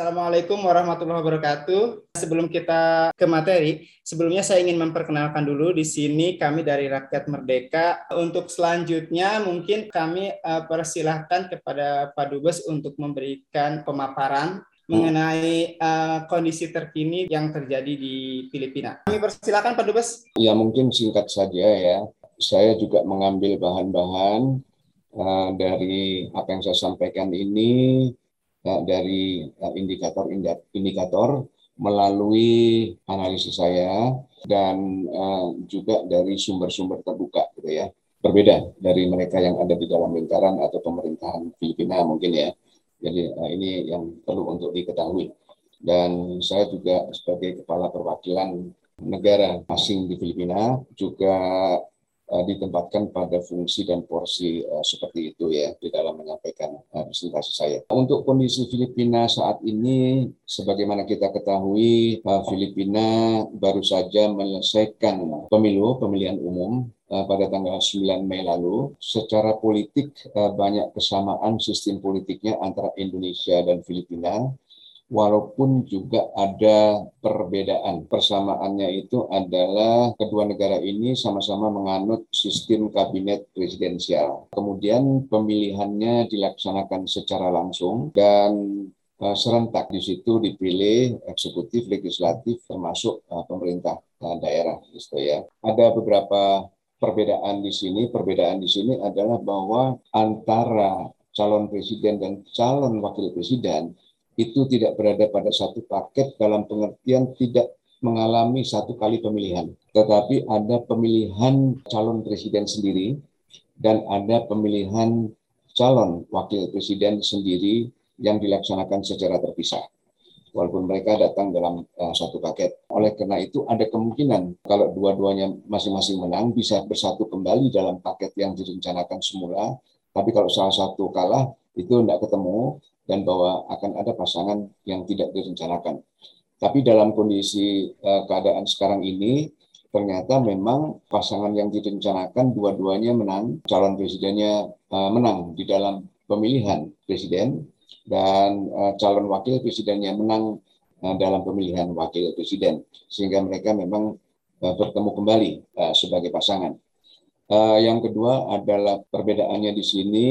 Assalamualaikum warahmatullahi wabarakatuh. Sebelum kita ke materi, sebelumnya saya ingin memperkenalkan dulu di sini kami dari Rakyat Merdeka. Untuk selanjutnya mungkin kami uh, persilahkan kepada Pak Dubes untuk memberikan pemaparan mengenai uh, kondisi terkini yang terjadi di Filipina. Kami persilakan Pak Dubes. Ya mungkin singkat saja ya. Saya juga mengambil bahan-bahan uh, dari apa yang saya sampaikan ini dari uh, indikator-indikator melalui analisis saya dan uh, juga dari sumber-sumber terbuka gitu ya. Berbeda dari mereka yang ada di dalam lingkaran atau pemerintahan Filipina mungkin ya. Jadi uh, ini yang perlu untuk diketahui. Dan saya juga sebagai kepala perwakilan negara asing di Filipina juga ditempatkan pada fungsi dan porsi uh, seperti itu ya di dalam menyampaikan uh, presentasi saya. Untuk kondisi Filipina saat ini, sebagaimana kita ketahui, Filipina baru saja menyelesaikan pemilu pemilihan umum pada tanggal 9 Mei lalu. Secara politik banyak kesamaan sistem politiknya antara Indonesia dan Filipina walaupun juga ada perbedaan. Persamaannya itu adalah kedua negara ini sama-sama menganut sistem kabinet presidensial. Kemudian pemilihannya dilaksanakan secara langsung dan uh, serentak di situ dipilih eksekutif, legislatif, termasuk uh, pemerintah uh, daerah, gitu ya. Ada beberapa perbedaan di sini. Perbedaan di sini adalah bahwa antara calon presiden dan calon wakil presiden itu tidak berada pada satu paket dalam pengertian tidak mengalami satu kali pemilihan, tetapi ada pemilihan calon presiden sendiri dan ada pemilihan calon wakil presiden sendiri yang dilaksanakan secara terpisah. Walaupun mereka datang dalam uh, satu paket. Oleh karena itu ada kemungkinan kalau dua-duanya masing-masing menang bisa bersatu kembali dalam paket yang direncanakan semula. Tapi kalau salah satu kalah itu tidak ketemu dan bahwa akan ada pasangan yang tidak direncanakan. Tapi dalam kondisi uh, keadaan sekarang ini, ternyata memang pasangan yang direncanakan dua-duanya menang, calon presidennya uh, menang di dalam pemilihan presiden, dan uh, calon wakil presidennya menang uh, dalam pemilihan wakil presiden, sehingga mereka memang uh, bertemu kembali uh, sebagai pasangan. Uh, yang kedua adalah perbedaannya di sini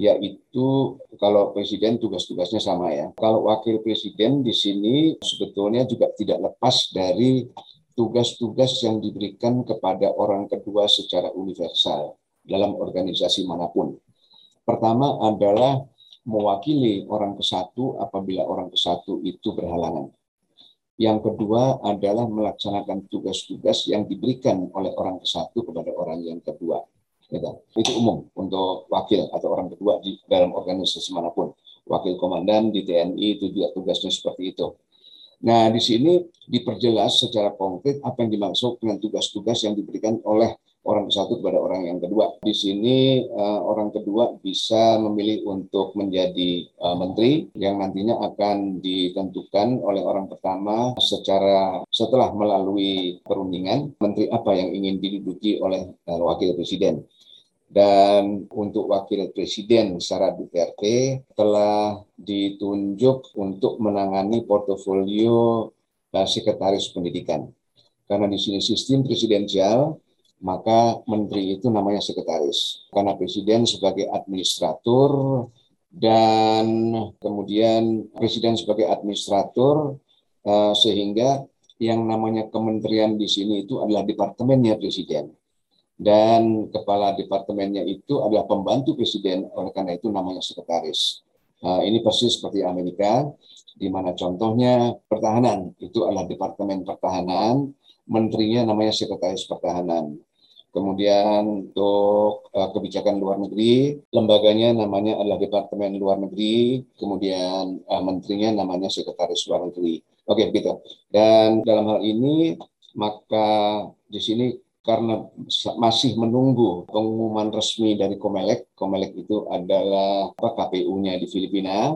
yaitu kalau presiden tugas-tugasnya sama ya. Kalau wakil presiden di sini sebetulnya juga tidak lepas dari tugas-tugas yang diberikan kepada orang kedua secara universal dalam organisasi mana pun. Pertama adalah mewakili orang ke satu apabila orang ke satu itu berhalangan. Yang kedua adalah melaksanakan tugas-tugas yang diberikan oleh orang ke satu kepada orang yang kedua. Gitu. Itu umum untuk wakil atau orang kedua di dalam organisasi mana pun. Wakil komandan di TNI itu juga tugasnya seperti itu. Nah, di sini diperjelas secara konkret apa yang dimaksud dengan tugas-tugas yang diberikan oleh orang satu kepada orang yang kedua. Di sini uh, orang kedua bisa memilih untuk menjadi uh, menteri yang nantinya akan ditentukan oleh orang pertama secara setelah melalui perundingan menteri apa yang ingin diduduki oleh uh, wakil presiden dan untuk wakil presiden secara Duterte telah ditunjuk untuk menangani portofolio sekretaris pendidikan. Karena di sini sistem presidensial, maka menteri itu namanya sekretaris. Karena presiden sebagai administrator dan kemudian presiden sebagai administrator eh, sehingga yang namanya kementerian di sini itu adalah departemennya presiden dan kepala departemennya itu adalah pembantu presiden, oleh karena itu namanya sekretaris. Uh, ini persis seperti Amerika, di mana contohnya pertahanan itu adalah departemen pertahanan, menterinya namanya sekretaris pertahanan. Kemudian untuk uh, kebijakan luar negeri, lembaganya namanya adalah Departemen Luar Negeri, kemudian uh, menterinya namanya Sekretaris Luar Negeri. Oke, begitu. Dan dalam hal ini maka di sini karena masih menunggu pengumuman resmi dari Komelek. Komelek itu adalah KPU-nya di Filipina,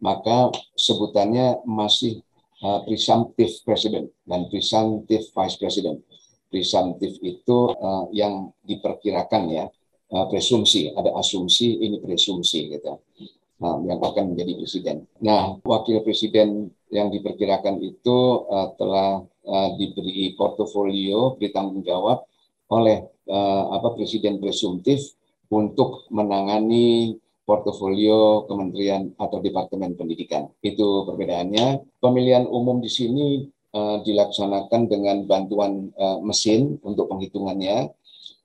maka sebutannya masih uh, presumptive president dan presumptive vice president. Presumptive itu uh, yang diperkirakan ya, uh, presumsi, ada asumsi, ini presumsi gitu. Uh, yang akan menjadi presiden. Nah, wakil presiden yang diperkirakan itu uh, telah uh, diberi portofolio, beri tanggung jawab oleh uh, apa presiden presumtif untuk menangani portofolio kementerian atau departemen pendidikan. Itu perbedaannya. Pemilihan umum di sini dilaksanakan dengan bantuan mesin untuk penghitungannya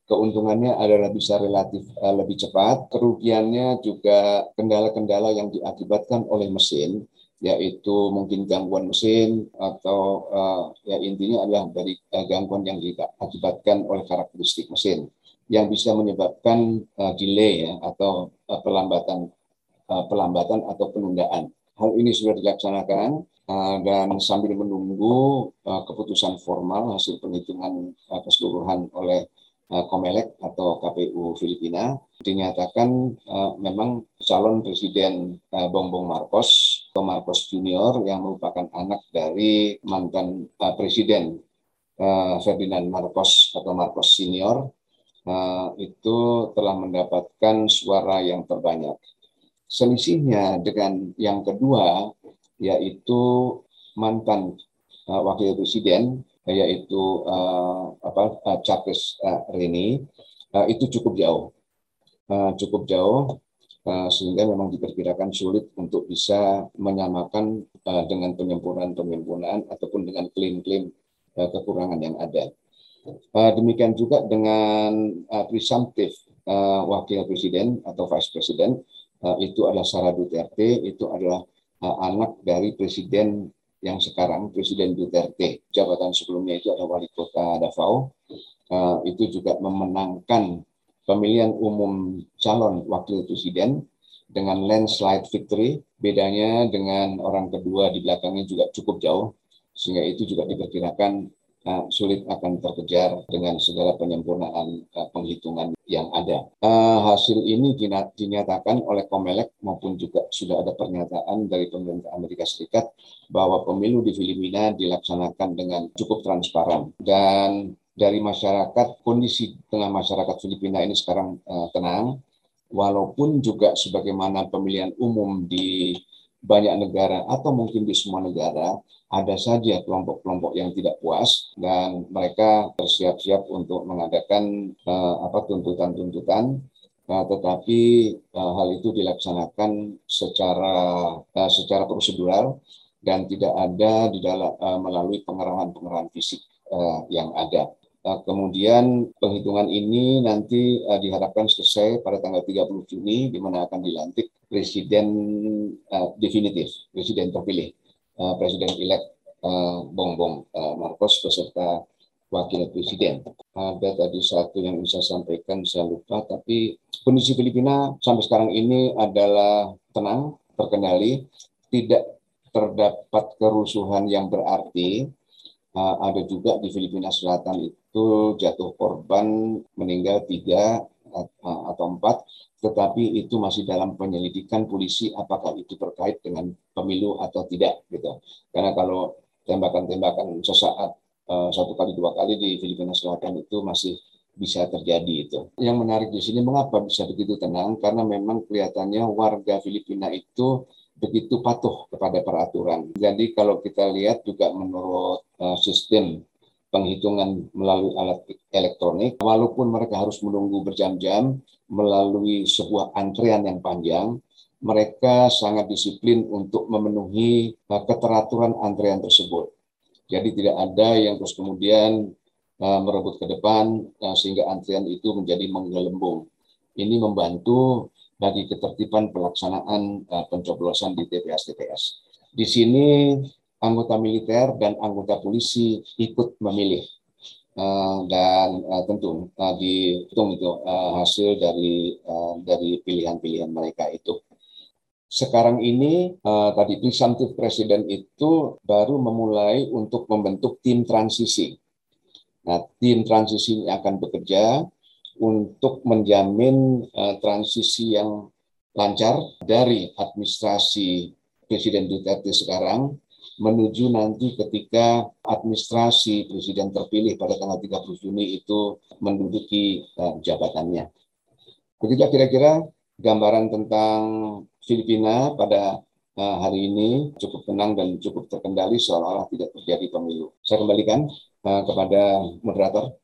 keuntungannya adalah bisa relatif uh, lebih cepat, kerugiannya juga kendala-kendala yang diakibatkan oleh mesin, yaitu mungkin gangguan mesin atau uh, ya intinya adalah dari uh, gangguan yang diakibatkan oleh karakteristik mesin yang bisa menyebabkan uh, delay ya, atau uh, pelambatan uh, pelambatan atau penundaan. Hal ini sudah dilaksanakan uh, dan sambil menunggu uh, keputusan formal hasil penghitungan uh, keseluruhan oleh Eh, Komelek atau KPU Filipina dinyatakan uh, memang calon presiden uh, Bongbong Marcos atau Marcos Junior yang merupakan anak dari mantan uh, presiden uh, Ferdinand Marcos atau Marcos Senior uh, itu telah mendapatkan suara yang terbanyak. Selisihnya dengan yang kedua yaitu mantan uh, wakil presiden yaitu uh, apa uh, Charles uh, Rini uh, itu cukup jauh, uh, cukup jauh uh, sehingga memang diperkirakan sulit untuk bisa menyamakan uh, dengan penyempurnaan-penyempurnaan ataupun dengan klaim-klaim uh, kekurangan yang ada. Uh, demikian juga dengan uh, presumptive uh, wakil presiden atau vice president uh, itu adalah Sarah Duterte, itu adalah uh, anak dari presiden yang sekarang Presiden Duterte. Jabatan sebelumnya itu adalah wali kota Davao. Uh, itu juga memenangkan pemilihan umum calon wakil presiden dengan landslide victory. Bedanya dengan orang kedua di belakangnya juga cukup jauh, sehingga itu juga diperkirakan uh, sulit akan terkejar dengan segala penyempurnaan uh, penghitungan yang ada. Uh, hasil ini dinyatakan oleh Komelek maupun juga sudah ada pernyataan dari pemerintah Amerika Serikat bahwa pemilu di Filipina dilaksanakan dengan cukup transparan dan dari masyarakat kondisi tengah masyarakat Filipina ini sekarang uh, tenang walaupun juga sebagaimana pemilihan umum di banyak negara atau mungkin di semua negara ada saja kelompok-kelompok yang tidak puas dan mereka bersiap-siap untuk mengadakan uh, apa tuntutan-tuntutan uh, tetapi uh, hal itu dilaksanakan secara uh, secara prosedural dan tidak ada di dalam uh, melalui pengerahan-pengerahan fisik uh, yang ada. Uh, kemudian penghitungan ini nanti uh, diharapkan selesai pada tanggal 30 Juni di mana akan dilantik presiden uh, definitif, presiden terpilih, uh, presiden elek uh, Bongbong uh, Marcos beserta wakil presiden. Ada tadi satu yang bisa sampaikan saya lupa, tapi kondisi Filipina sampai sekarang ini adalah tenang, terkendali, tidak terdapat kerusuhan yang berarti. Uh, ada juga di Filipina Selatan itu jatuh korban meninggal tiga atau empat tetapi itu masih dalam penyelidikan polisi apakah itu terkait dengan pemilu atau tidak gitu. Karena kalau tembakan-tembakan sesaat uh, satu kali dua kali di Filipina Selatan itu masih bisa terjadi itu. Yang menarik di sini mengapa bisa begitu tenang? Karena memang kelihatannya warga Filipina itu begitu patuh kepada peraturan. Jadi kalau kita lihat juga menurut uh, sistem penghitungan melalui alat elektronik, walaupun mereka harus menunggu berjam-jam melalui sebuah antrian yang panjang, mereka sangat disiplin untuk memenuhi uh, keteraturan antrian tersebut. Jadi tidak ada yang terus kemudian uh, merebut ke depan uh, sehingga antrian itu menjadi menggelembung. Ini membantu bagi ketertiban pelaksanaan pencoblosan di TPS-TPS. Di sini anggota militer dan anggota polisi ikut memilih uh, dan uh, tentu uh, dihitung itu uh, hasil dari dari pilihan-pilihan mereka itu. Sekarang ini uh, tadi presumptive presiden itu baru memulai untuk membentuk tim transisi. Nah, tim transisi ini akan bekerja untuk menjamin transisi yang lancar dari administrasi Presiden Duterte sekarang menuju nanti ketika administrasi presiden terpilih pada tanggal 30 Juni itu menduduki uh, jabatannya. Begitu kira-kira gambaran tentang Filipina pada hari ini cukup tenang dan cukup terkendali seolah-olah tidak terjadi pemilu. Saya kembalikan kepada moderator.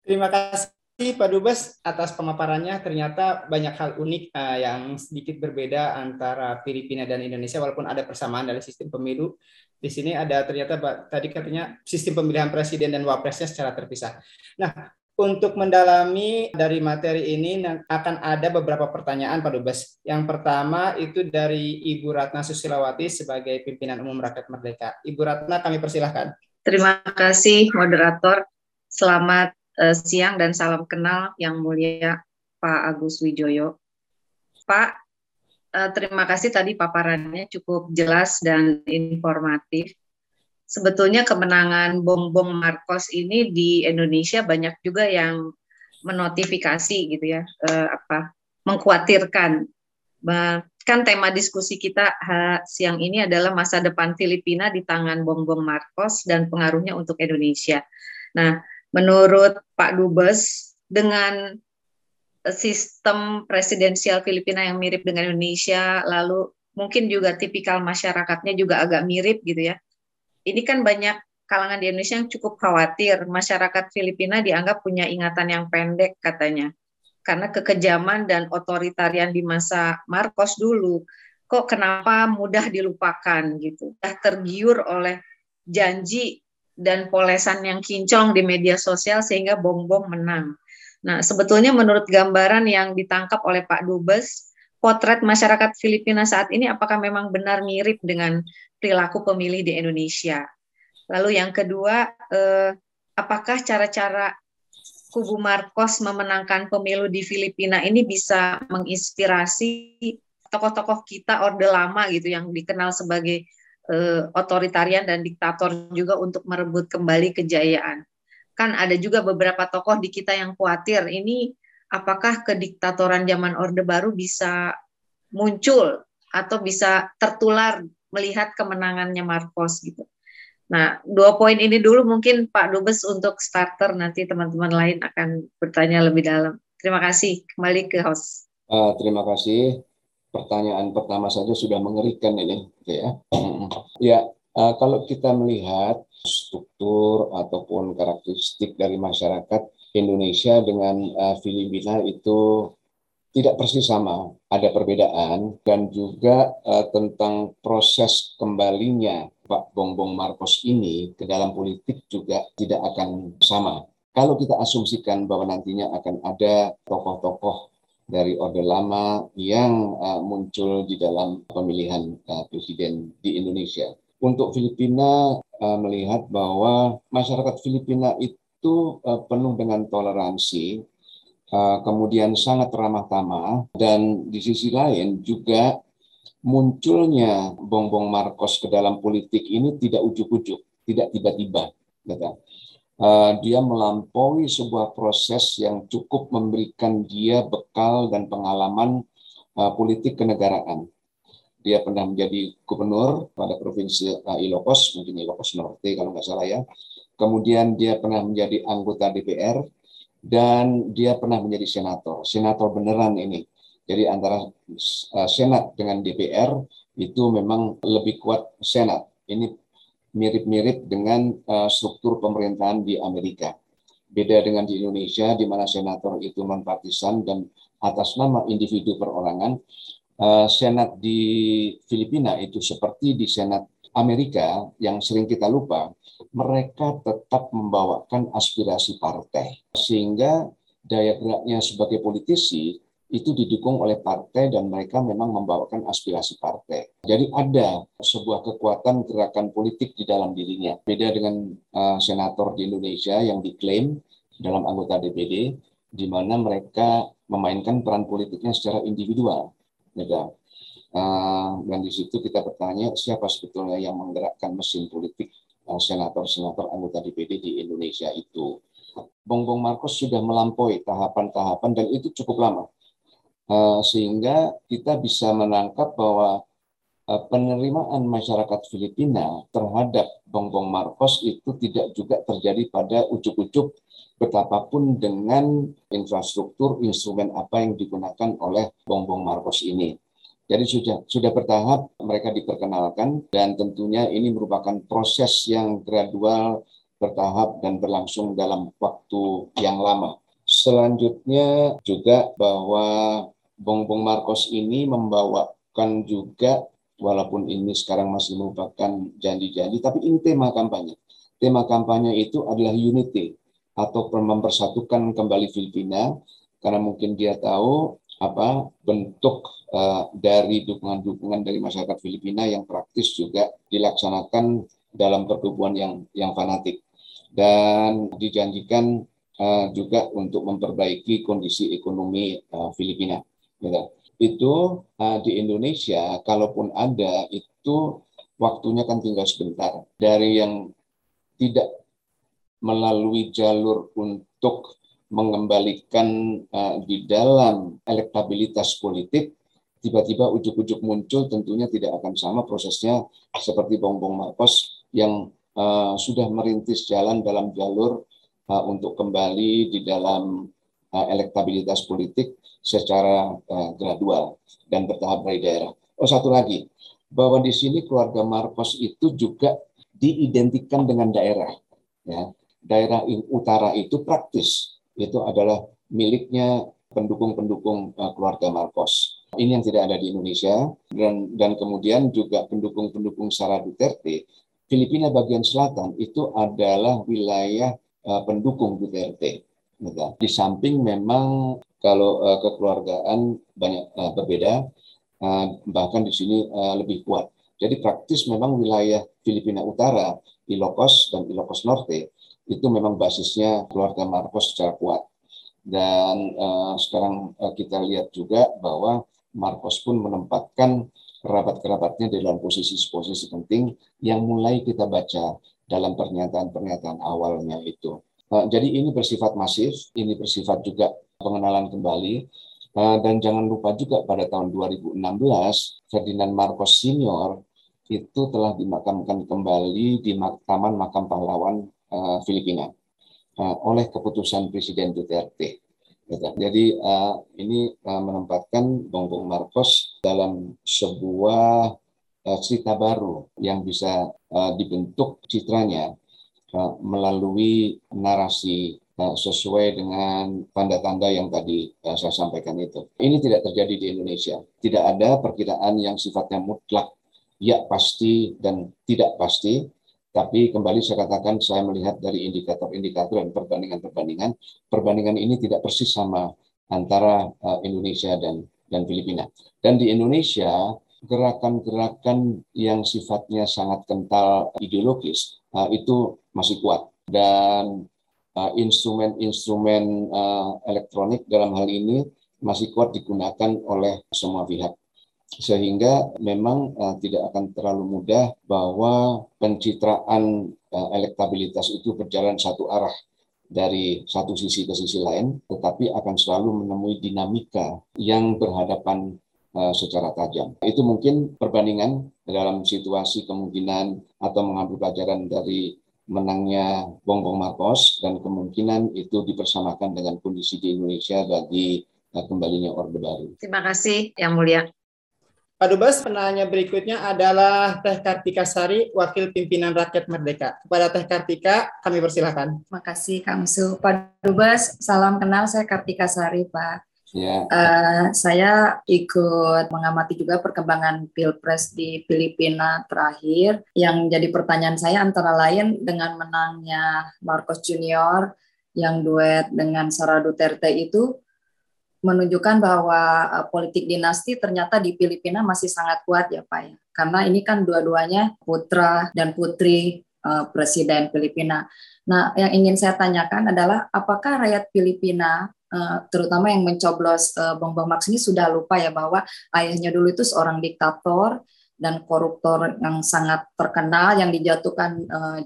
Terima kasih Pak Dubes atas pemaparannya. Ternyata banyak hal unik uh, yang sedikit berbeda antara Filipina dan Indonesia, walaupun ada persamaan dari sistem pemilu. Di sini ada ternyata tadi katanya sistem pemilihan presiden dan wapresnya secara terpisah. Nah, untuk mendalami dari materi ini akan ada beberapa pertanyaan Pak Dubes. Yang pertama itu dari Ibu Ratna Susilawati sebagai pimpinan umum Rakyat Merdeka. Ibu Ratna kami persilahkan. Terima kasih moderator. Selamat uh, siang dan salam kenal yang mulia Pak Agus Wijoyo. Pak, uh, terima kasih tadi paparannya cukup jelas dan informatif. Sebetulnya kemenangan Bong-Bong Marcos ini di Indonesia banyak juga yang menotifikasi gitu ya, uh, apa mengkhawatirkan. Kan tema diskusi kita siang ini adalah masa depan Filipina di tangan Bong-Bong Marcos dan pengaruhnya untuk Indonesia. Nah, menurut Pak Dubes dengan sistem presidensial Filipina yang mirip dengan Indonesia, lalu mungkin juga tipikal masyarakatnya juga agak mirip gitu ya. Ini kan banyak kalangan di Indonesia yang cukup khawatir masyarakat Filipina dianggap punya ingatan yang pendek katanya. Karena kekejaman dan otoritarian di masa Marcos dulu, kok kenapa mudah dilupakan gitu. Sudah tergiur oleh janji dan polesan yang kinclong di media sosial sehingga bom-bom menang. Nah, sebetulnya menurut gambaran yang ditangkap oleh Pak Dubes, potret masyarakat Filipina saat ini apakah memang benar mirip dengan perilaku pemilih di Indonesia? Lalu yang kedua, eh, apakah cara-cara kubu Marcos memenangkan pemilu di Filipina ini bisa menginspirasi tokoh-tokoh kita Orde Lama gitu yang dikenal sebagai uh, otoritarian dan diktator juga untuk merebut kembali kejayaan. Kan ada juga beberapa tokoh di kita yang khawatir ini apakah kediktatoran zaman Orde Baru bisa muncul atau bisa tertular melihat kemenangannya Marcos gitu. Nah, dua poin ini dulu mungkin Pak Dubes untuk starter nanti teman-teman lain akan bertanya lebih dalam. Terima kasih. Kembali ke host. Uh, terima kasih pertanyaan pertama saja sudah mengerikan ini, gitu ya. Ya, uh, kalau kita melihat struktur ataupun karakteristik dari masyarakat Indonesia dengan uh, Filipina itu tidak persis sama, ada perbedaan dan juga uh, tentang proses kembalinya Pak Bongbong Marcos ini ke dalam politik juga tidak akan sama. Kalau kita asumsikan bahwa nantinya akan ada tokoh-tokoh dari Orde Lama yang uh, muncul di dalam pemilihan uh, presiden di Indonesia. Untuk Filipina uh, melihat bahwa masyarakat Filipina itu uh, penuh dengan toleransi, uh, kemudian sangat ramah tamah, dan di sisi lain juga munculnya Bongbong Marcos ke dalam politik ini tidak ujuk-ujuk, tidak tiba-tiba. Uh, dia melampaui sebuah proses yang cukup memberikan dia bekal dan pengalaman uh, politik kenegaraan. Dia pernah menjadi gubernur pada provinsi uh, Ilocos, mungkin Ilocos Norte kalau nggak salah ya. Kemudian dia pernah menjadi anggota DPR dan dia pernah menjadi senator. Senator beneran ini. Jadi antara Senat dengan DPR itu memang lebih kuat Senat. Ini mirip-mirip dengan uh, struktur pemerintahan di Amerika. Beda dengan di Indonesia, di mana senator itu non-partisan dan atas nama individu perorangan, uh, senat di Filipina itu seperti di senat Amerika yang sering kita lupa, mereka tetap membawakan aspirasi partai. Sehingga daya geraknya sebagai politisi itu didukung oleh partai dan mereka memang membawakan aspirasi partai. Jadi ada sebuah kekuatan gerakan politik di dalam dirinya. Beda dengan uh, senator di Indonesia yang diklaim dalam anggota DPD, di mana mereka memainkan peran politiknya secara individual. Ya, uh, dan di situ kita bertanya siapa sebetulnya yang menggerakkan mesin politik uh, senator-senator anggota DPD di Indonesia itu. Bongbong Marcos sudah melampaui tahapan-tahapan dan itu cukup lama Eh, sehingga kita bisa menangkap bahwa eh, penerimaan masyarakat Filipina terhadap Bongbong Marcos itu tidak juga terjadi pada ujuk-ujuk betapapun dengan infrastruktur instrumen apa yang digunakan oleh Bongbong Marcos ini. Jadi sudah sudah bertahap mereka diperkenalkan dan tentunya ini merupakan proses yang gradual, bertahap dan berlangsung dalam waktu yang lama. Selanjutnya juga bahwa Bongbong Marcos ini membawakan juga walaupun ini sekarang masih merupakan janji-janji tapi ini tema kampanye. Tema kampanye itu adalah unity atau mempersatukan kembali Filipina karena mungkin dia tahu apa bentuk uh, dari dukungan-dukungan dari masyarakat Filipina yang praktis juga dilaksanakan dalam pertubuhan yang yang fanatik dan dijanjikan uh, juga untuk memperbaiki kondisi ekonomi uh, Filipina. Gitu. Itu uh, di Indonesia, kalaupun ada itu waktunya kan tinggal sebentar. Dari yang tidak melalui jalur untuk mengembalikan uh, di dalam elektabilitas politik tiba-tiba ujuk-ujuk muncul tentunya tidak akan sama prosesnya seperti Bongbong Marcos yang uh, sudah merintis jalan dalam jalur uh, untuk kembali di dalam uh, elektabilitas politik secara uh, gradual dan bertahap dari daerah. Oh satu lagi bahwa di sini keluarga Marcos itu juga diidentikan dengan daerah. Ya, daerah utara itu praktis itu adalah miliknya pendukung-pendukung uh, keluarga Marcos. Ini yang tidak ada di Indonesia dan dan kemudian juga pendukung-pendukung Sara Duterte. Filipina bagian selatan itu adalah wilayah uh, pendukung Duterte. Di samping memang kalau uh, kekeluargaan banyak uh, berbeda, bahkan di sini lebih kuat. Jadi praktis memang wilayah Filipina Utara, Ilocos dan Ilocos Norte itu memang basisnya keluarga Marcos secara kuat. Dan uh, sekarang uh, kita lihat juga bahwa Marcos pun menempatkan kerabat-kerabatnya dalam posisi-posisi penting yang mulai kita baca dalam pernyataan-pernyataan awalnya itu. Uh, jadi ini bersifat masif, ini bersifat juga pengenalan kembali. Uh, dan jangan lupa juga pada tahun 2016 Ferdinand Marcos Senior itu telah dimakamkan kembali di Taman Makam Pahlawan uh, Filipina oleh keputusan Presiden Duterte. Jadi ini menempatkan Bongbong Marcos dalam sebuah cerita baru yang bisa uh, dibentuk citranya uh, melalui narasi uh, sesuai dengan tanda-tanda yang tadi saya sampaikan itu. Ini tidak terjadi di Indonesia. Tidak ada perkiraan yang sifatnya mutlak, ya pasti dan tidak pasti, tapi kembali saya katakan saya melihat dari indikator-indikator dan perbandingan-perbandingan, perbandingan ini tidak persis sama antara Indonesia dan dan Filipina. Dan di Indonesia gerakan-gerakan yang sifatnya sangat kental ideologis uh, itu masih kuat. Dan uh, instrumen-instrumen uh, elektronik dalam hal ini masih kuat digunakan oleh semua pihak. Sehingga memang uh, tidak akan terlalu mudah bahwa pencitraan uh, elektabilitas itu berjalan satu arah dari satu sisi ke sisi lain, tetapi akan selalu menemui dinamika yang berhadapan uh, secara tajam. Itu mungkin perbandingan dalam situasi kemungkinan atau mengambil pelajaran dari menangnya Bongbong Marcos dan kemungkinan itu dipersamakan dengan kondisi di Indonesia bagi uh, kembalinya Orde Baru. Terima kasih Yang Mulia. Pak Dubes, penanya berikutnya adalah Teh Kartika Sari, Wakil Pimpinan Rakyat Merdeka. Kepada Teh Kartika, kami persilahkan. Terima kasih, Kang Su. Pak Dubes, salam kenal. Saya Kartika Sari, Pak. Ya. Uh, saya ikut mengamati juga perkembangan pilpres di Filipina terakhir. Yang jadi pertanyaan saya antara lain dengan menangnya Marcos Junior yang duet dengan Sara Duterte itu menunjukkan bahwa uh, politik dinasti ternyata di Filipina masih sangat kuat ya Pak ya. Karena ini kan dua-duanya putra dan putri uh, Presiden Filipina. Nah, yang ingin saya tanyakan adalah apakah rakyat Filipina uh, terutama yang mencoblos uh, Bongbong Max ini sudah lupa ya bahwa ayahnya dulu itu seorang diktator dan koruptor yang sangat terkenal yang dijatuhkan uh,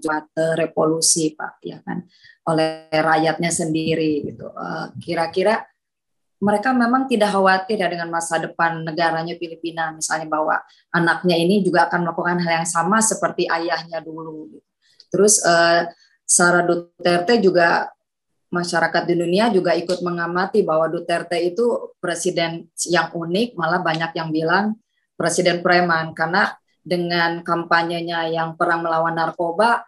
revolusi Pak ya kan oleh rakyatnya sendiri gitu. Kira-kira uh, mereka memang tidak khawatir ya dengan masa depan negaranya Filipina, misalnya bahwa anaknya ini juga akan melakukan hal yang sama seperti ayahnya dulu. Gitu. Terus uh, Sarah Duterte juga masyarakat di dunia juga ikut mengamati bahwa Duterte itu presiden yang unik, malah banyak yang bilang presiden preman karena dengan kampanyenya yang perang melawan narkoba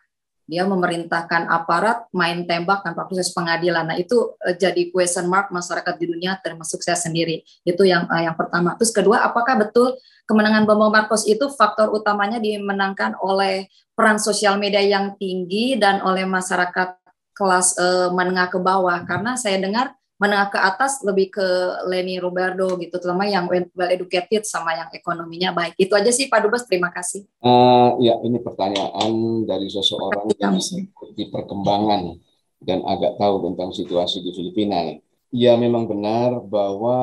dia memerintahkan aparat main tembak tanpa proses pengadilan. Nah itu uh, jadi question mark masyarakat di dunia termasuk saya sendiri. Itu yang uh, yang pertama. Terus kedua, apakah betul kemenangan Bambang Marcos itu faktor utamanya dimenangkan oleh peran sosial media yang tinggi dan oleh masyarakat kelas uh, menengah ke bawah? Karena saya dengar menengah ke atas lebih ke Leni Roberto gitu, terutama yang well educated sama yang ekonominya baik. Itu aja sih Pak Dubes, terima kasih. Uh, ya, ini pertanyaan dari seseorang yang mengikuti perkembangan dan agak tahu tentang situasi di Filipina. Ya memang benar bahwa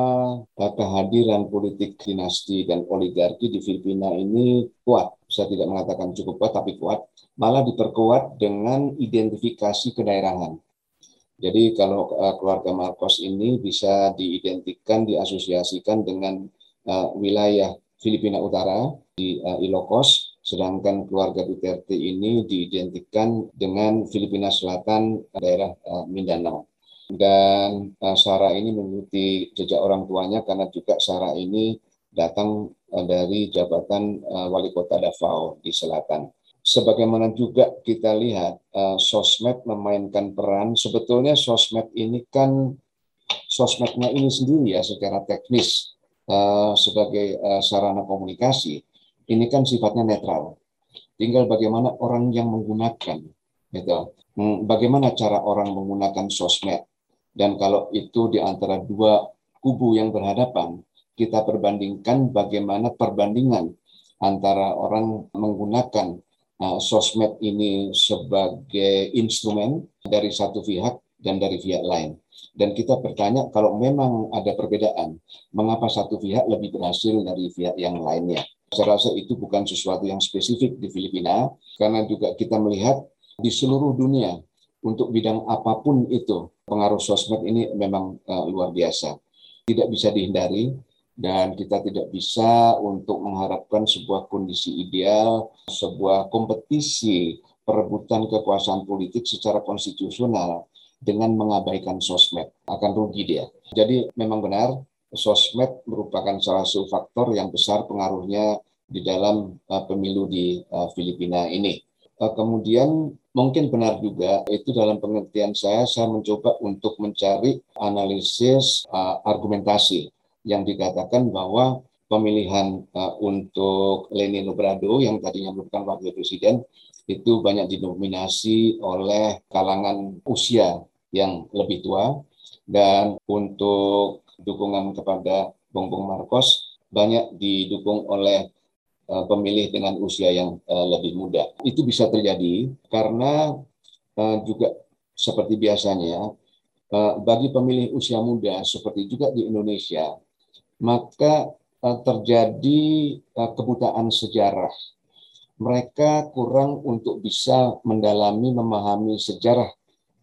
kehadiran politik dinasti dan oligarki di Filipina ini kuat. Saya tidak mengatakan cukup kuat, tapi kuat. Malah diperkuat dengan identifikasi kedaerahan jadi kalau uh, keluarga Marcos ini bisa diidentikan, diasosiasikan dengan uh, wilayah Filipina Utara di uh, Ilocos, sedangkan keluarga Duterte ini diidentikan dengan Filipina Selatan, daerah uh, Mindanao. Dan uh, Sarah ini mengikuti jejak orang tuanya karena juga Sarah ini datang dari jabatan uh, wali kota Davao di selatan. Sebagaimana juga kita lihat uh, sosmed memainkan peran sebetulnya sosmed ini kan sosmednya ini sendiri ya secara teknis sebagai sarana komunikasi ini kan sifatnya netral. Tinggal bagaimana orang yang menggunakan gitu. Hmm, bagaimana cara orang menggunakan sosmed. Dan kalau itu di antara dua kubu yang berhadapan kita perbandingkan bagaimana perbandingan antara orang menggunakan uh, sosmed ini sebagai instrumen dari satu pihak dan dari pihak lain. Dan kita bertanya kalau memang ada perbedaan, mengapa satu pihak lebih berhasil dari pihak yang lainnya? Saya rasa itu bukan sesuatu yang spesifik di Filipina, karena juga kita melihat di seluruh dunia untuk bidang apa pun itu pengaruh sosmed ini memang uh, luar biasa. Tidak bisa dihindari, dan kita tidak bisa untuk mengharapkan sebuah kondisi ideal, sebuah kompetisi perebutan kekuasaan politik secara konstitusional dengan mengabaikan sosmed. Akan rugi dia. Jadi memang benar sosmed merupakan salah satu faktor yang besar pengaruhnya di dalam uh, pemilu di uh, Filipina ini. Uh, kemudian mungkin benar juga itu dalam pengertian saya saya mencoba untuk mencari analisis argumentasi yang dikatakan bahwa pemilihan uh, untuk Lenin Obrador yang tadinya merupakan wakil presiden itu banyak didominasi oleh kalangan usia yang lebih tua dan untuk dukungan kepada Bongbong Marcos banyak didukung oleh uh, pemilih dengan usia yang uh, lebih muda. Itu bisa terjadi karena uh, juga seperti biasanya bagi pemilih usia muda seperti juga di Indonesia maka uh, terjadi uh, kebutaan sejarah. Mereka kurang untuk bisa mendalami, memahami sejarah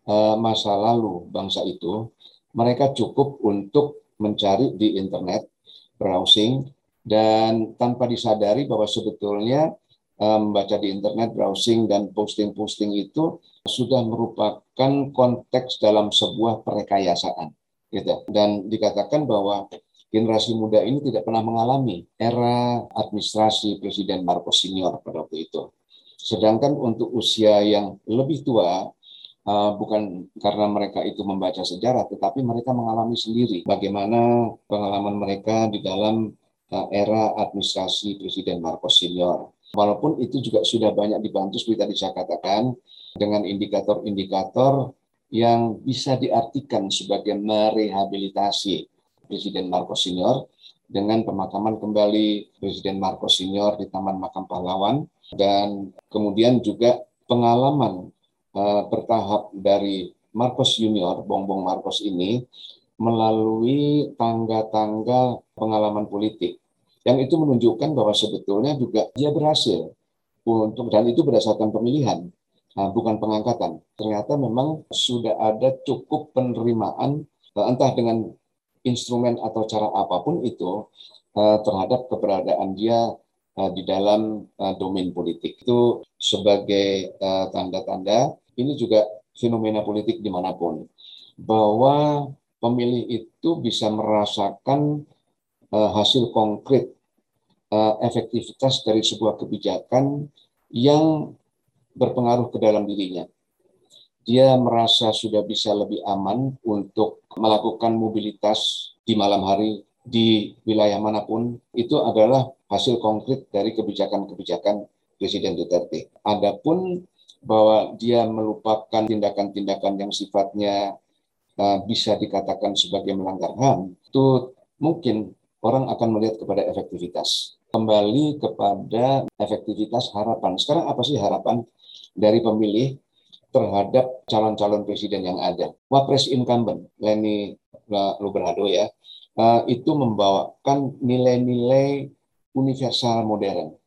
uh, masa lalu bangsa itu. Mereka cukup untuk mencari di internet, browsing, dan tanpa disadari bahwa sebetulnya membaca di internet, browsing, dan posting-posting itu sudah merupakan konteks dalam sebuah perekayasaan. Gitu. Dan dikatakan bahwa generasi muda ini tidak pernah mengalami era administrasi Presiden Marcos Senior pada waktu itu. Sedangkan untuk usia yang lebih tua, uh, bukan karena mereka itu membaca sejarah, tetapi mereka mengalami sendiri bagaimana pengalaman mereka di dalam uh, era administrasi Presiden Marcos Senior. Walaupun itu juga sudah banyak dibantu seperti tadi saya katakan dengan indikator-indikator yang bisa diartikan sebagai merehabilitasi Presiden Marcos Senior dengan pemakaman kembali Presiden Marcos Senior di Taman Makam Pahlawan dan kemudian juga pengalaman uh, bertahap dari Marcos Junior, Bongbong Marcos ini melalui tangga-tangga pengalaman politik. Yang itu menunjukkan bahwa sebetulnya juga dia berhasil untuk dan itu berdasarkan pemilihan, nah, bukan pengangkatan. Ternyata memang sudah ada cukup penerimaan eh, entah dengan instrumen atau cara apa pun itu uh, terhadap keberadaan dia uh, di dalam uh, domain politik. Itu sebagai tanda-tanda ini juga fenomena politik di mana pun bahwa pemilih itu bisa merasakan hasil konkret efektivitas dari sebuah kebijakan yang berpengaruh ke dalam dirinya. Dia merasa sudah bisa lebih aman untuk melakukan mobilitas di malam hari di wilayah mana pun itu adalah hasil konkret dari kebijakan-kebijakan Presiden Duterte. Adapun bahwa dia melupakan tindakan-tindakan yang sifatnya uh, bisa dikatakan sebagai melanggar HAM, itu mungkin orang akan melihat kepada efektivitas. Kembali kepada efektivitas harapan. Sekarang apa sih harapan dari pemilih terhadap calon-calon presiden yang ada? Wapres incumbent, Leni Luberado ya, uh, itu membawakan nilai-nilai universal modern.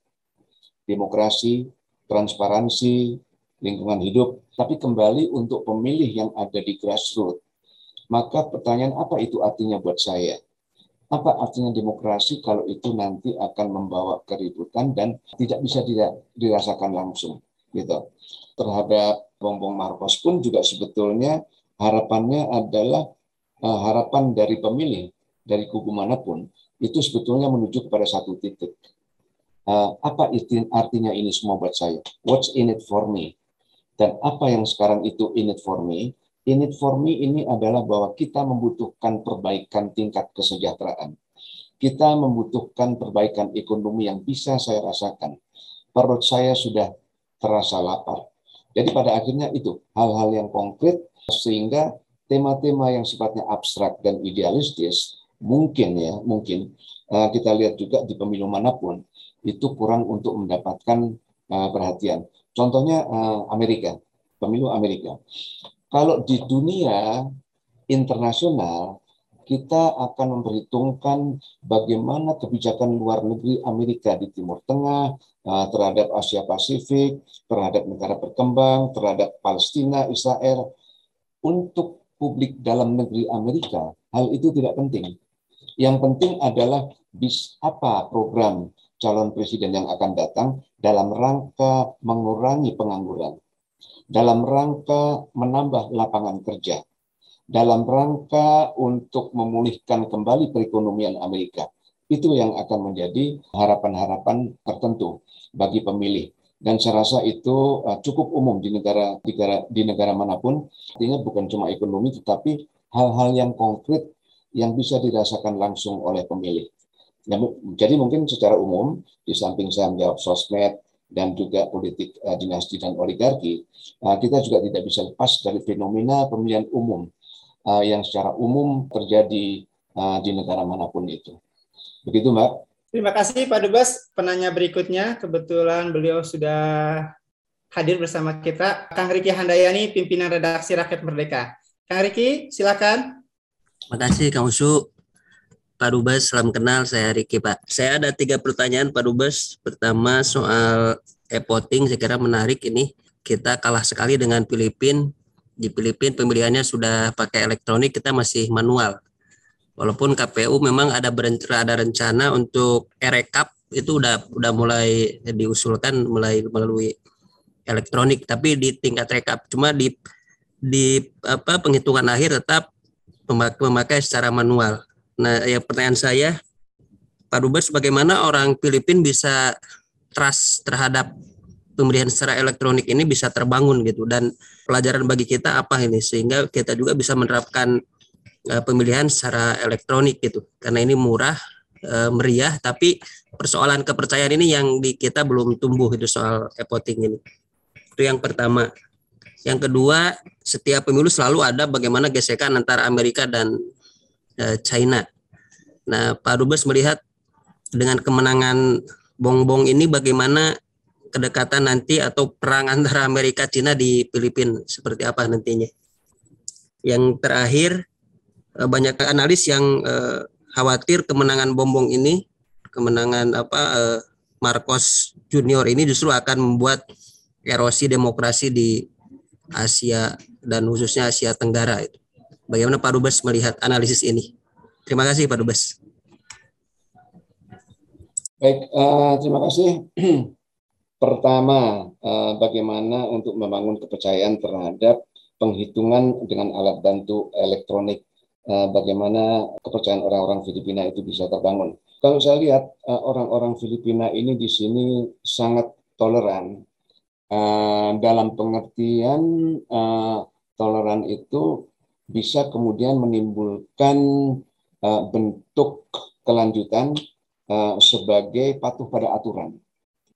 Demokrasi, transparansi, lingkungan hidup, tapi kembali untuk pemilih yang ada di grassroots. Maka pertanyaan apa itu artinya buat saya? Apa artinya demokrasi kalau itu nanti akan membawa keributan dan tidak bisa dirasakan langsung gitu. Terhadap Bongbong Marcos pun juga sebetulnya harapannya adalah uh, harapan dari pemilih dari kubu mana pun itu sebetulnya menuju kepada satu titik. Uh, apa itu artinya ini semua buat saya? What's in it for me? Dan apa yang sekarang itu in it for me? In it for me ini adalah bahwa kita membutuhkan perbaikan tingkat kesejahteraan. Kita membutuhkan perbaikan ekonomi yang bisa saya rasakan. Perut saya sudah terasa lapar. Jadi pada akhirnya itu hal-hal yang konkret sehingga tema-tema yang sifatnya abstrak dan idealistis mungkin ya mungkin uh, kita lihat juga di pemilu mana pun itu kurang untuk mendapatkan uh, perhatian. Contohnya uh, Amerika, pemilu Amerika. Kalau di dunia internasional kita akan memperhitungkan bagaimana kebijakan luar negeri Amerika di Timur Tengah uh, terhadap Asia Pasifik, terhadap negara berkembang, terhadap Palestina, Israel. Untuk publik dalam negeri Amerika, hal itu tidak penting yang penting adalah bis apa program calon presiden yang akan datang dalam rangka mengurangi pengangguran, dalam rangka menambah lapangan kerja, dalam rangka untuk memulihkan kembali perekonomian Amerika. Itu yang akan menjadi harapan-harapan tertentu bagi pemilih. Dan saya rasa itu uh, cukup umum di negara, di negara di negara mana pun. Artinya bukan cuma ekonomi, tetapi hal-hal yang konkret yang bisa dirasakan langsung oleh pemilih. Jadi mungkin secara umum, di samping saya menjawab sosmed dan juga politik uh, dinasti dan oligarki, uh, kita juga tidak bisa lepas dari fenomena pemilihan umum uh, yang secara umum terjadi uh, di negara mana pun itu. Begitu, Mbak. Terima kasih Pak Dubes. Penanya berikutnya, kebetulan beliau sudah hadir bersama kita. Kang Riki Handayani, pimpinan redaksi Rakyat Merdeka. Kang Riki, silakan. Terima kasih Kang Usu. Pak Dubes, salam kenal. Saya Riki, Pak. Saya ada tiga pertanyaan, Pak Dubes. Pertama, soal e-voting, saya kira menarik ini. Kita kalah sekali dengan Filipina. Di Filipina pemilihannya sudah pakai elektronik, kita masih manual. Walaupun KPU memang ada berencana, ada rencana untuk e-rekap itu udah udah mulai diusulkan mulai melalui elektronik, tapi di tingkat rekap cuma di di apa penghitungan akhir tetap memakai secara manual. Nah, yang pertanyaan saya, Pak Dubes, bagaimana orang Filipina bisa trust terhadap pemilihan secara elektronik ini bisa terbangun gitu. Dan pelajaran bagi kita apa ini? Sehingga kita juga bisa menerapkan uh, pemilihan secara elektronik gitu. Karena ini murah uh, meriah tapi persoalan kepercayaan ini yang di kita belum tumbuh itu soal e-voting ini. Itu yang pertama. Yang kedua, setiap pemilu selalu ada bagaimana gesekan antara Amerika dan uh, China. Nah, Pak Dubes melihat dengan kemenangan Bongbong ini bagaimana kedekatan nanti atau perang antara Amerika China di Filipina seperti apa nantinya. Yang terakhir uh, banyak analis yang uh, khawatir kemenangan Bongbong ini, kemenangan apa uh, Marcos Junior ini justru akan membuat erosi demokrasi di Asia dan khususnya Asia Tenggara itu. Bagaimana Pak Dubes melihat analisis ini? Terima kasih Pak Dubes. Baik, uh, terima kasih. Pertama, uh, bagaimana untuk membangun kepercayaan terhadap penghitungan dengan alat bantu elektronik? Uh, bagaimana kepercayaan orang-orang Filipina itu bisa terbangun. Kalau saya lihat uh, orang-orang Filipina ini di sini sangat toleran. Dalam pengertian toleran itu bisa kemudian menimbulkan bentuk kelanjutan sebagai patuh pada aturan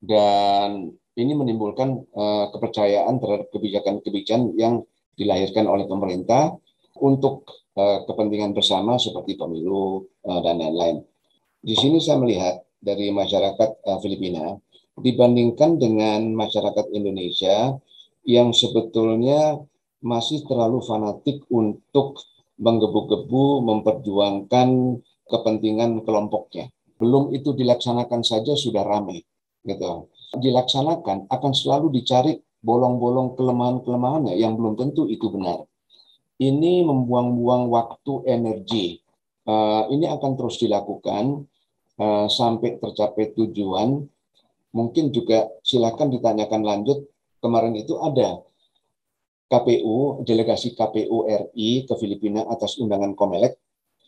dan ini menimbulkan uh, kepercayaan terhadap kebijakan-kebijakan yang dilahirkan oleh pemerintah untuk uh, kepentingan bersama seperti pemilu uh, dan lain-lain. Di sini saya melihat dari masyarakat uh, Filipina dibandingkan dengan masyarakat Indonesia yang sebetulnya masih terlalu fanatik untuk menggebu-gebu memperjuangkan kepentingan kelompoknya. Belum itu dilaksanakan saja sudah ramai gitu dilaksanakan akan selalu dicari bolong-bolong kelemahan-kelemahannya yang belum tentu itu benar. Ini membuang-buang waktu, energi. Uh, ini akan terus dilakukan uh, sampai tercapai tujuan. Mungkin juga silakan ditanyakan lanjut. Kemarin itu ada KPU, delegasi KPU RI ke Filipina atas undangan Komelek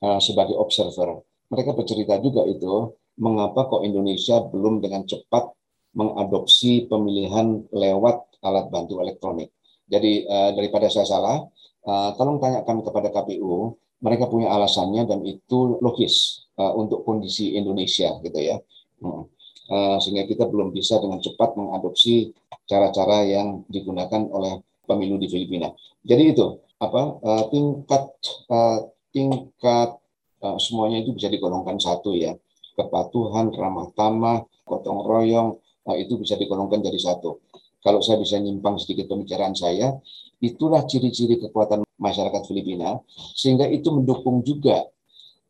uh, sebagai observer. Mereka bercerita juga itu mengapa kok Indonesia belum dengan cepat mengadopsi pemilihan lewat alat bantu elektronik. Jadi uh, daripada saya salah, uh, tolong tanyakan kepada KPU, mereka punya alasannya dan itu logis uh, untuk kondisi Indonesia gitu ya. Hmm. Uh, sehingga kita belum bisa dengan cepat mengadopsi cara-cara yang digunakan oleh pemilu di Filipina. Jadi itu apa uh, tingkat uh, tingkat uh, semuanya itu bisa digolongkan satu ya kepatuhan, ramah tamah, gotong royong, nah, itu bisa digolongkan jadi satu. Kalau saya bisa nyimpang sedikit pembicaraan saya, itulah ciri-ciri kekuatan masyarakat Filipina, sehingga itu mendukung juga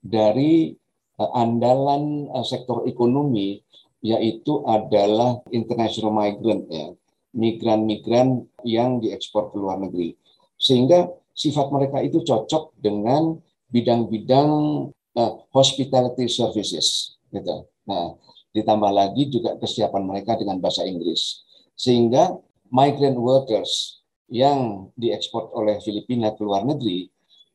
dari uh, andalan uh, sektor ekonomi, yaitu adalah international migrant ya, migran-migran yang diekspor ke luar negeri. Sehingga sifat mereka itu cocok dengan bidang-bidang uh, hospitality services gitu. Nah, ditambah lagi juga kesiapan mereka dengan bahasa Inggris. Sehingga migrant workers yang diekspor oleh Filipina ke luar negeri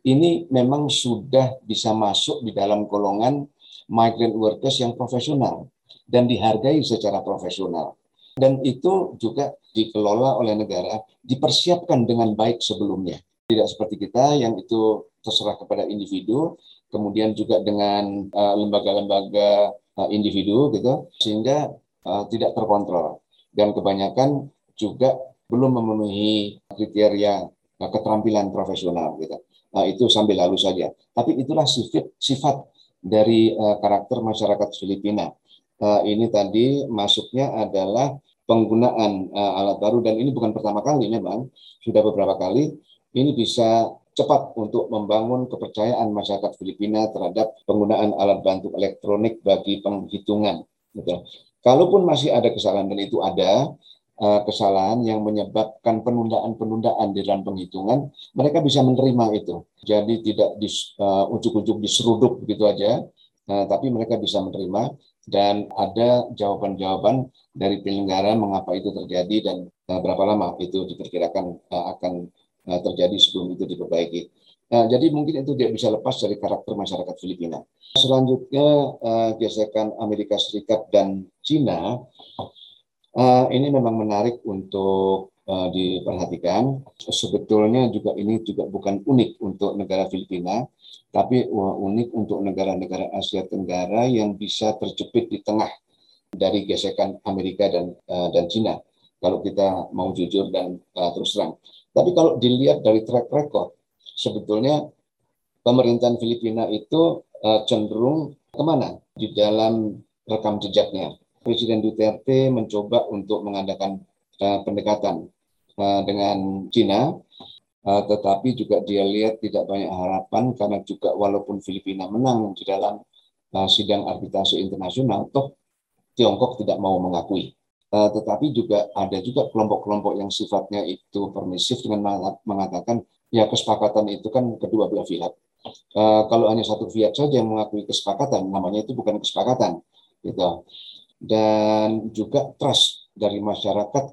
ini memang sudah bisa masuk di dalam golongan migrant workers yang profesional dan dihargai secara profesional. Dan itu juga dikelola oleh negara, dipersiapkan dengan baik sebelumnya. Tidak seperti kita yang itu terserah kepada individu, kemudian juga dengan uh, lembaga-lembaga uh, individu gitu sehingga uh, tidak terkontrol dan kebanyakan juga belum memenuhi kriteria uh, keterampilan profesional gitu. Nah, itu sambil lalu saja. Tapi itulah sifat sifat dari uh, karakter masyarakat Filipina. Uh, ini tadi masuknya adalah penggunaan uh, alat baru dan ini bukan pertama kali memang sudah beberapa kali ini bisa cepat untuk membangun kepercayaan masyarakat Filipina terhadap penggunaan alat bantu elektronik bagi penghitungan. Gitu. Kalaupun masih ada kesalahan dan itu ada uh, kesalahan yang menyebabkan penundaan-penundaan di dalam penghitungan, mereka bisa menerima itu. Jadi tidak di, uh, ujuk-ujuk diseruduk begitu aja, uh, tapi mereka bisa menerima dan ada jawaban-jawaban dari penyelenggara mengapa itu terjadi dan uh, berapa lama itu diperkirakan akan uh, terjadi sebelum itu diperbaiki. Nah, jadi mungkin itu tidak bisa lepas dari karakter masyarakat Filipina. Selanjutnya uh, gesekan Amerika Serikat dan Cina uh, ini memang menarik untuk uh, diperhatikan. Sebetulnya juga ini juga bukan unik untuk negara Filipina, tapi unik untuk negara-negara Asia Tenggara yang bisa terjepit di tengah dari gesekan Amerika dan uh, dan Cina. Kalau kita mau jujur dan uh, terus terang. Tapi kalau dilihat dari track record, sebetulnya pemerintahan Filipina itu uh, cenderung ke mana di dalam rekam jejaknya. Presiden Duterte mencoba untuk mengadakan uh, pendekatan uh, dengan Cina, tetapi juga dia lihat tidak banyak harapan karena juga walaupun Filipina menang di dalam sidang arbitrase internasional, toh Tiongkok tidak mau mengakui. Uh, tetapi juga ada juga kelompok-kelompok yang sifatnya itu permisif dengan mengatakan ya kesepakatan itu kan kedua belah pihak. Uh, kalau hanya satu pihak saja yang mengakui kesepakatan, namanya itu bukan kesepakatan, gitu. Dan juga trust dari masyarakat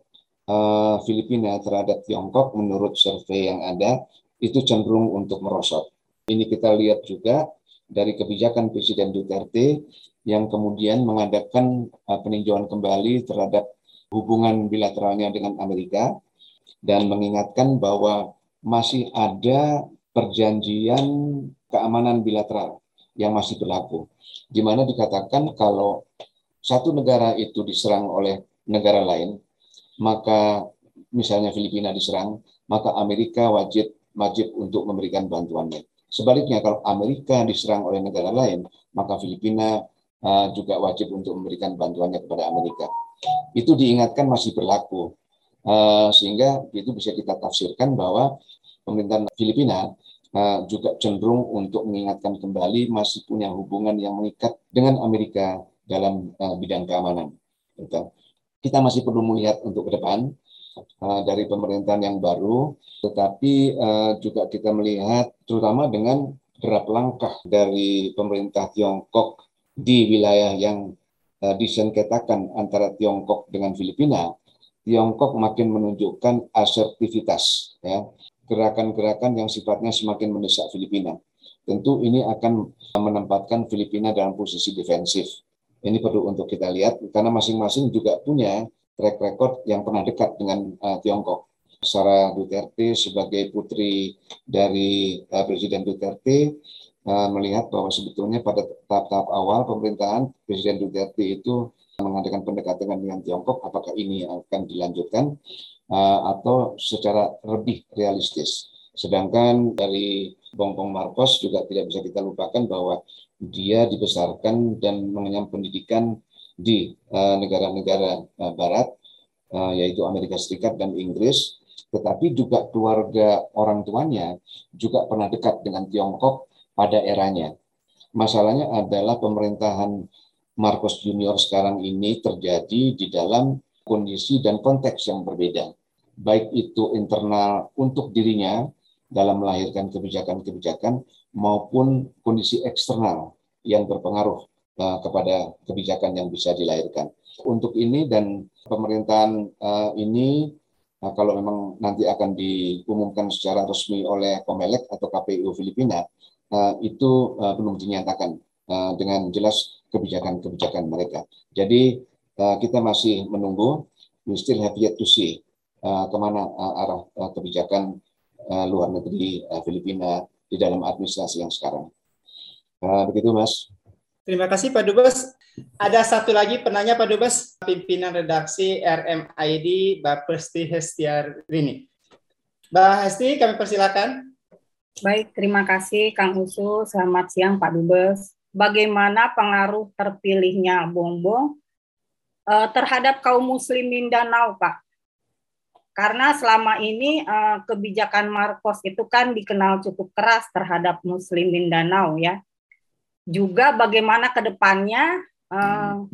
uh, Filipina terhadap Tiongkok menurut survei yang ada itu cenderung untuk merosot. Ini kita lihat juga dari kebijakan Presiden Duterte yang kemudian mengadakan uh, peninjauan kembali terhadap hubungan bilateralnya dengan Amerika dan mengingatkan bahwa masih ada perjanjian keamanan bilateral yang masih berlaku, di mana dikatakan kalau satu negara itu diserang oleh negara lain, maka misalnya Filipina diserang, maka Amerika wajib wajib untuk memberikan bantuannya. Sebaliknya kalau Amerika diserang oleh negara lain, maka Filipina juga wajib untuk memberikan bantuannya kepada Amerika. Itu diingatkan masih berlaku. Sehingga itu bisa kita tafsirkan bahwa pemerintahan Filipina juga cenderung untuk mengingatkan kembali masih punya hubungan yang mengikat dengan Amerika dalam bidang keamanan. Kita masih perlu melihat untuk ke depan dari pemerintahan yang baru, tetapi juga kita melihat terutama dengan derap langkah dari pemerintah Tiongkok di wilayah yang uh, disengketakan antara Tiongkok dengan Filipina, Tiongkok makin menunjukkan asertivitas, ya gerakan-gerakan yang sifatnya semakin mendesak Filipina. Tentu ini akan menempatkan Filipina dalam posisi defensif. Ini perlu untuk kita lihat karena masing-masing juga punya track record yang pernah dekat dengan uh, Tiongkok. Sarah Duterte sebagai putri dari uh, Presiden Duterte melihat bahwa sebetulnya pada tahap-tahap awal pemerintahan Presiden Duterte itu mengadakan pendekatan dengan Tiongkok, apakah ini akan dilanjutkan uh, atau secara lebih realistis. Sedangkan dari Bongbong Marcos juga tidak bisa kita lupakan bahwa dia dibesarkan dan mengenyam pendidikan di eh, negara-negara Barat, yaitu Amerika Serikat dan Inggris, tetapi juga keluarga orang tuanya juga pernah dekat dengan Tiongkok pada eranya. Masalahnya adalah pemerintahan Marcos Junior sekarang ini terjadi di dalam kondisi dan konteks yang berbeda. Baik itu internal untuk dirinya dalam melahirkan kebijakan-kebijakan maupun kondisi eksternal yang berpengaruh uh, kepada kebijakan yang bisa dilahirkan. Untuk ini dan pemerintahan uh, ini uh, kalau memang nanti akan diumumkan secara resmi oleh Komelek atau KPU Filipina uh, itu uh, belum dinyatakan uh, dengan jelas kebijakan-kebijakan mereka. Jadi kita masih menunggu, we still have yet to see ke mana arah kebijakan luar negeri Filipina di dalam administrasi yang sekarang. Begitu, Mas. Terima kasih Pak Dubes. Ada satu lagi penanya Pak Dubes, pimpinan redaksi RMID, Mbak Pesti Hestiarini. Mbak Hesti, kami persilakan. Baik, terima kasih Kang Usu. Selamat siang Pak Dubes. Bagaimana pengaruh terpilihnya Bongbong uh, terhadap kaum muslim Mindanao, Pak? Karena selama ini uh, kebijakan Marcos itu kan dikenal cukup keras terhadap muslim Mindanao ya juga bagaimana ke depannya uh,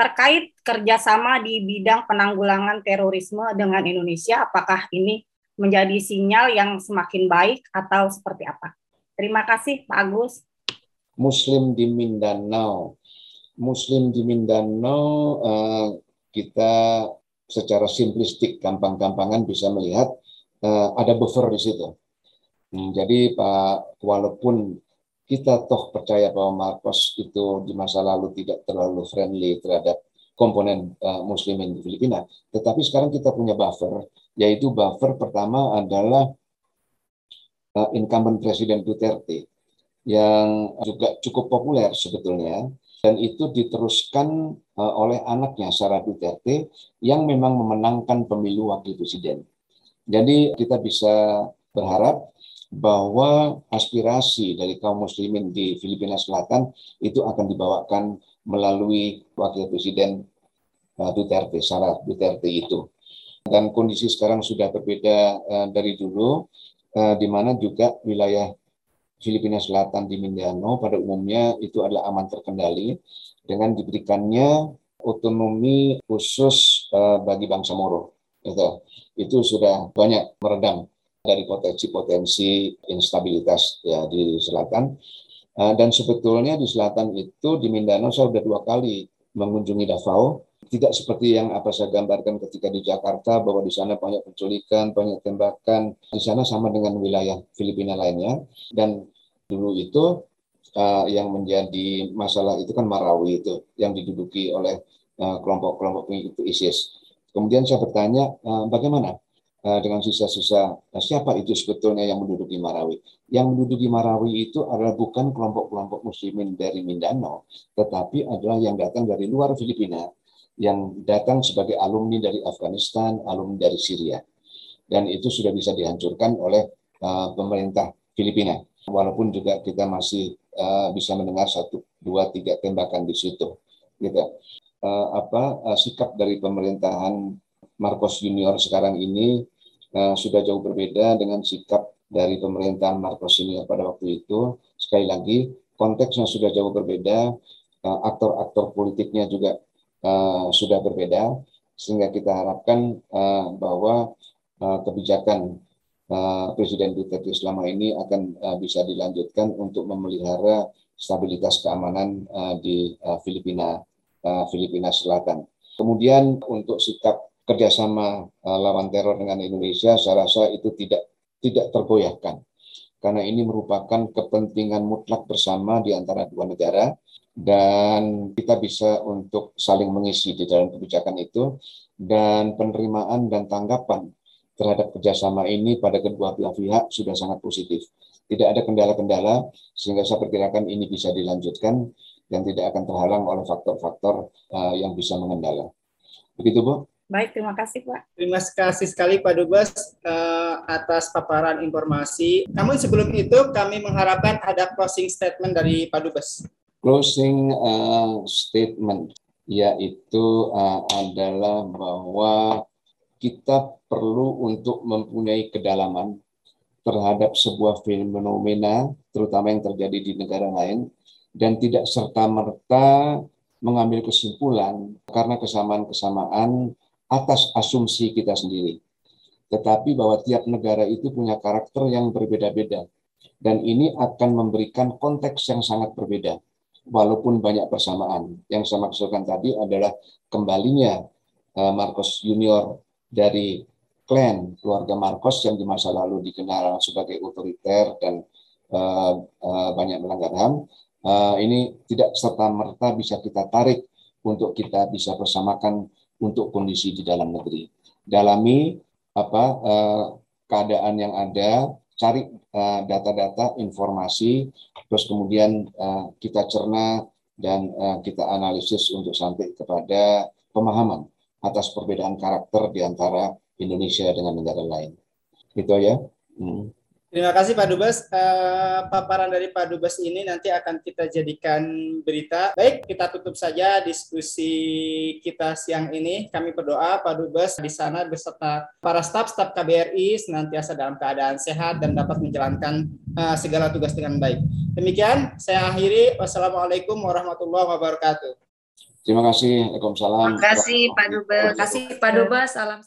terkait kerjasama di bidang penanggulangan terorisme dengan Indonesia, apakah ini menjadi sinyal yang semakin baik atau seperti apa? Terima kasih Pak Agus. Muslim di Mindanao, Muslim di Mindanao uh, kita secara simplistik, gampang-gampangan bisa melihat uh, ada buffer di situ. Hmm, jadi Pak, walaupun kita toh percaya bahwa Marcos itu di masa lalu tidak terlalu friendly terhadap komponen uh, muslimin di Filipina. Tetapi sekarang kita punya buffer, yaitu buffer pertama adalah uh, incumbent Presiden Duterte yang juga cukup populer sebetulnya dan itu diteruskan uh, oleh anaknya Sarah Duterte yang memang memenangkan pemilu wakil presiden. Jadi kita bisa berharap bahwa aspirasi dari kaum muslimin di Filipina Selatan itu akan dibawakan melalui wakil presiden uh, Duterte, Sarah Duterte itu. Dan kondisi sekarang sudah berbeda uh, dari dulu, uh, di mana juga wilayah Filipina Selatan di Mindanao pada umumnya itu adalah aman terkendali dengan diberikannya otonomi khusus uh, bagi bangsa Moro. Itu, itu sudah banyak meredam dari potensi-potensi instabilitas ya di selatan. Uh, dan sebetulnya di selatan itu di Mindanao saya sudah dua kali mengunjungi Davao. Tidak seperti yang apa saya gambarkan ketika di Jakarta bahwa di sana banyak penculikan, banyak tembakan. Di sana sama dengan wilayah Filipina lainnya. Dan dulu itu uh, yang menjadi masalah itu kan Marawi itu yang diduduki oleh kelompok-kelompok uh, pengikut ISIS. Kemudian saya bertanya uh, bagaimana uh, dengan sisa-sisa uh, siapa itu sebetulnya yang menduduki Marawi? Yang menduduki Marawi itu adalah bukan kelompok-kelompok muslimin dari Mindanao, tetapi adalah yang datang dari luar Filipina, yang datang sebagai alumni dari Afghanistan, alumni dari Syria. Dan itu sudah bisa dihancurkan oleh uh, pemerintah Filipina. Walaupun juga kita masih uh, bisa mendengar satu, dua, tiga tembakan di situ. Gitu. Uh, apa uh, sikap dari pemerintahan Marcos Junior sekarang ini uh, sudah jauh berbeda dengan sikap dari pemerintahan Marcos Junior pada waktu itu. Sekali lagi konteksnya sudah jauh berbeda, aktor-aktor politiknya juga uh, sudah berbeda, sehingga kita harapkan uh, bahwa uh, kebijakan uh, Presiden Duterte selama ini akan uh, bisa dilanjutkan untuk memelihara stabilitas keamanan uh, di uh, Filipina uh, Filipina Selatan. Kemudian untuk sikap kerjasama uh, lawan teror dengan Indonesia, saya rasa itu tidak tidak tergoyahkan karena ini merupakan kepentingan mutlak bersama di antara dua negara dan kita bisa untuk saling mengisi di dalam kebijakan itu dan penerimaan dan tanggapan terhadap kerjasama ini pada kedua belah pihak sudah sangat positif. Tidak ada kendala-kendala sehingga saya perkirakan ini bisa dilanjutkan dan tidak akan terhalang oleh faktor-faktor uh, yang bisa mengendala. Begitu Bu? Baik, terima kasih Pak. Terima kasih sekali Pak Dubes uh, atas paparan informasi. Namun sebelum itu kami mengharapkan ada closing statement dari Pak Dubes. Closing uh, statement yaitu uh, adalah bahwa kita perlu untuk mempunyai kedalaman terhadap sebuah fenomena, terutama yang terjadi di negara lain, dan tidak serta-merta mengambil kesimpulan karena kesamaan-kesamaan atas asumsi kita sendiri. Tetapi bahwa tiap negara itu punya karakter yang berbeda-beda. Dan ini akan memberikan konteks yang sangat berbeda. Walaupun banyak persamaan. Yang saya maksudkan tadi adalah kembalinya eh, Marcos Junior dari klan keluarga Marcos yang di masa lalu dikenal sebagai otoriter dan uh, uh, banyak melanggar HAM, ini tidak serta merta bisa kita tarik untuk kita bisa bersamakan untuk kondisi di dalam negeri. Dalami apa uh, keadaan yang ada, cari data-data, uh, informasi, terus kemudian uh, kita cerna dan uh, kita analisis untuk sampai kepada pemahaman atas perbedaan karakter di antara Indonesia dengan negara lain. Gitu ya. Hmm. Terima kasih Pak Dubes. Uh, paparan dari Pak Dubes ini nanti akan kita jadikan berita. Baik, kita tutup saja diskusi kita siang ini. Kami berdoa Pak Dubes di sana beserta para staf-staf KBRI senantiasa dalam keadaan sehat dan dapat menjalankan uh, segala tugas dengan baik. Demikian, saya akhiri. Wassalamualaikum warahmatullahi wabarakatuh. Terima kasih. Waalaikumsalam. Terima kasih Pak Dubes. Terima kasih Pak Dubes. Salam.